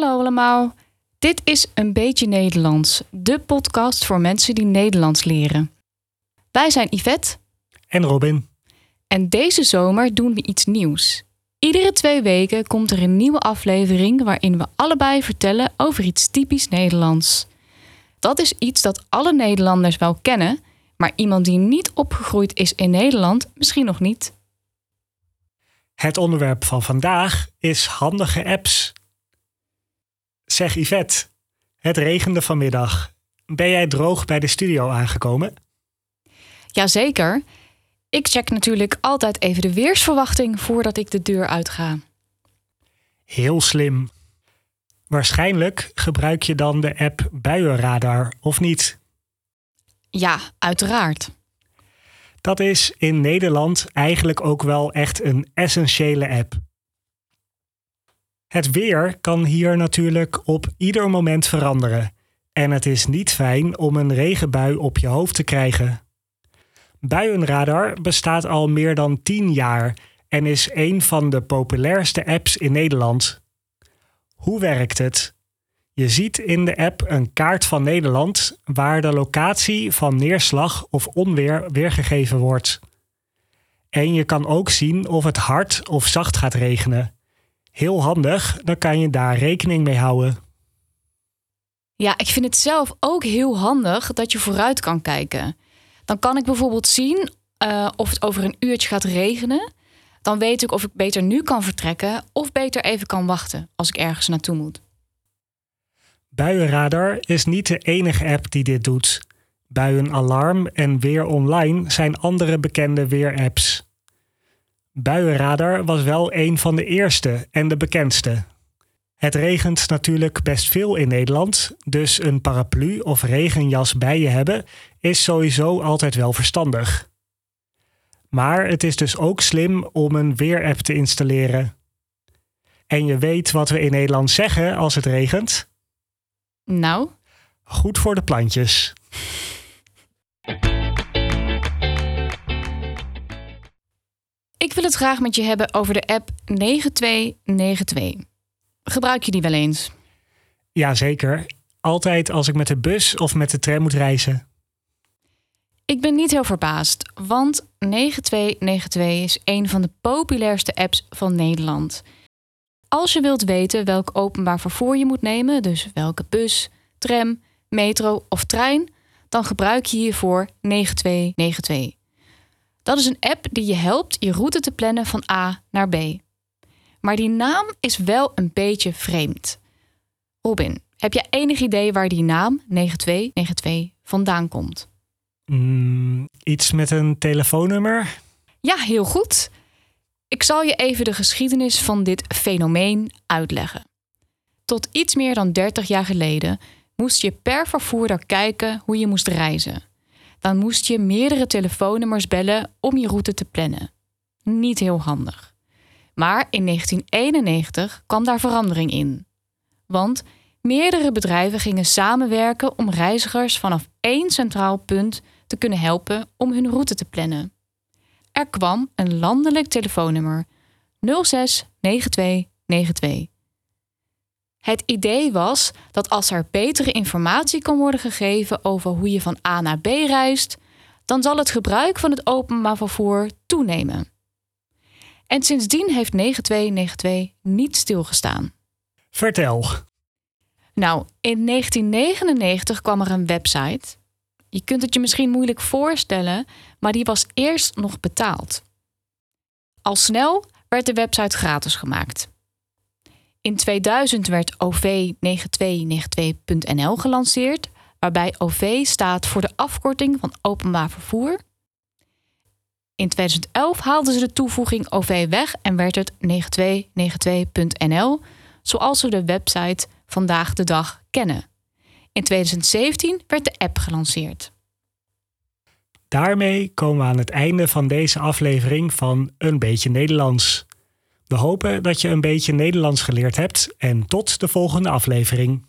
Hallo allemaal. Dit is Een Beetje Nederlands, de podcast voor mensen die Nederlands leren. Wij zijn Yvette En Robin. en deze zomer doen we iets nieuws. Iedere twee weken komt er een nieuwe aflevering waarin we allebei vertellen over iets typisch Nederlands. Dat is iets dat alle Nederlanders wel kennen, maar iemand die niet opgegroeid is in Nederland misschien nog niet. Het onderwerp van vandaag is handige apps. Zeg Yvette, het regende vanmiddag. Ben jij droog bij de studio aangekomen? Jazeker. Ik check natuurlijk altijd even de weersverwachting voordat ik de deur uitga. Heel slim. Waarschijnlijk gebruik je dan de app Buienradar, of niet? Ja, uiteraard. Dat is in Nederland eigenlijk ook wel echt een essentiële app. Het weer kan hier natuurlijk op ieder moment veranderen. En het is niet fijn om een regenbui op je hoofd te krijgen. Buienradar bestaat al meer dan 10 jaar en is een van de populairste apps in Nederland. Hoe werkt het? Je ziet in de app een kaart van Nederland waar de locatie van neerslag of onweer weergegeven wordt. En je kan ook zien of het hard of zacht gaat regenen. Heel handig, dan kan je daar rekening mee houden. Ja, ik vind het zelf ook heel handig dat je vooruit kan kijken. Dan kan ik bijvoorbeeld zien eh, of het over een uurtje gaat regenen. Dan weet ik of ik beter nu kan vertrekken of beter even kan wachten als ik ergens naartoe moet. Buienradar is niet de enige app die dit doet. Buienalarm en Weer Online zijn andere bekende weerapps. Buienradar was wel een van de eerste en de bekendste. Het regent natuurlijk best veel in Nederland, dus een paraplu of regenjas bij je hebben is sowieso altijd wel verstandig. Maar het is dus ook slim om een weerapp te installeren. En je weet wat we in Nederland zeggen als het regent? Nou, Goed voor de plantjes. Ik wil het graag met je hebben over de app 9292. Gebruik je die wel eens? Jazeker. Altijd als ik met de bus of met de tram moet reizen. Ik ben niet heel verbaasd, want 9292 is een van de populairste apps van Nederland. Als je wilt weten welk openbaar vervoer je moet nemen, dus welke bus, tram, metro of trein, dan gebruik je hiervoor 9292. Dat is een app die je helpt je route te plannen van A naar B. Maar die naam is wel een beetje vreemd. Robin, heb jij enig idee waar die naam 9292 vandaan komt? Mm, iets met een telefoonnummer? Ja, heel goed. Ik zal je even de geschiedenis van dit fenomeen uitleggen. Tot iets meer dan 30 jaar geleden moest je per vervoerder kijken hoe je moest reizen. Dan moest je meerdere telefoonnummers bellen om je route te plannen. Niet heel handig. Maar in 1991 kwam daar verandering in. Want meerdere bedrijven gingen samenwerken om reizigers vanaf één centraal punt te kunnen helpen om hun route te plannen. Er kwam een landelijk telefoonnummer 06 92 92. Het idee was dat als er betere informatie kan worden gegeven over hoe je van A naar B reist, dan zal het gebruik van het openbaar vervoer toenemen. En sindsdien heeft 9292 niet stilgestaan. Vertel. Nou, in 1999 kwam er een website. Je kunt het je misschien moeilijk voorstellen, maar die was eerst nog betaald. Al snel werd de website gratis gemaakt. In 2000 werd OV9292.nl gelanceerd, waarbij OV staat voor de afkorting van openbaar vervoer. In 2011 haalden ze de toevoeging OV weg en werd het 9292.nl, zoals we de website vandaag de dag kennen. In 2017 werd de app gelanceerd. Daarmee komen we aan het einde van deze aflevering van Een beetje Nederlands. We hopen dat je een beetje Nederlands geleerd hebt en tot de volgende aflevering.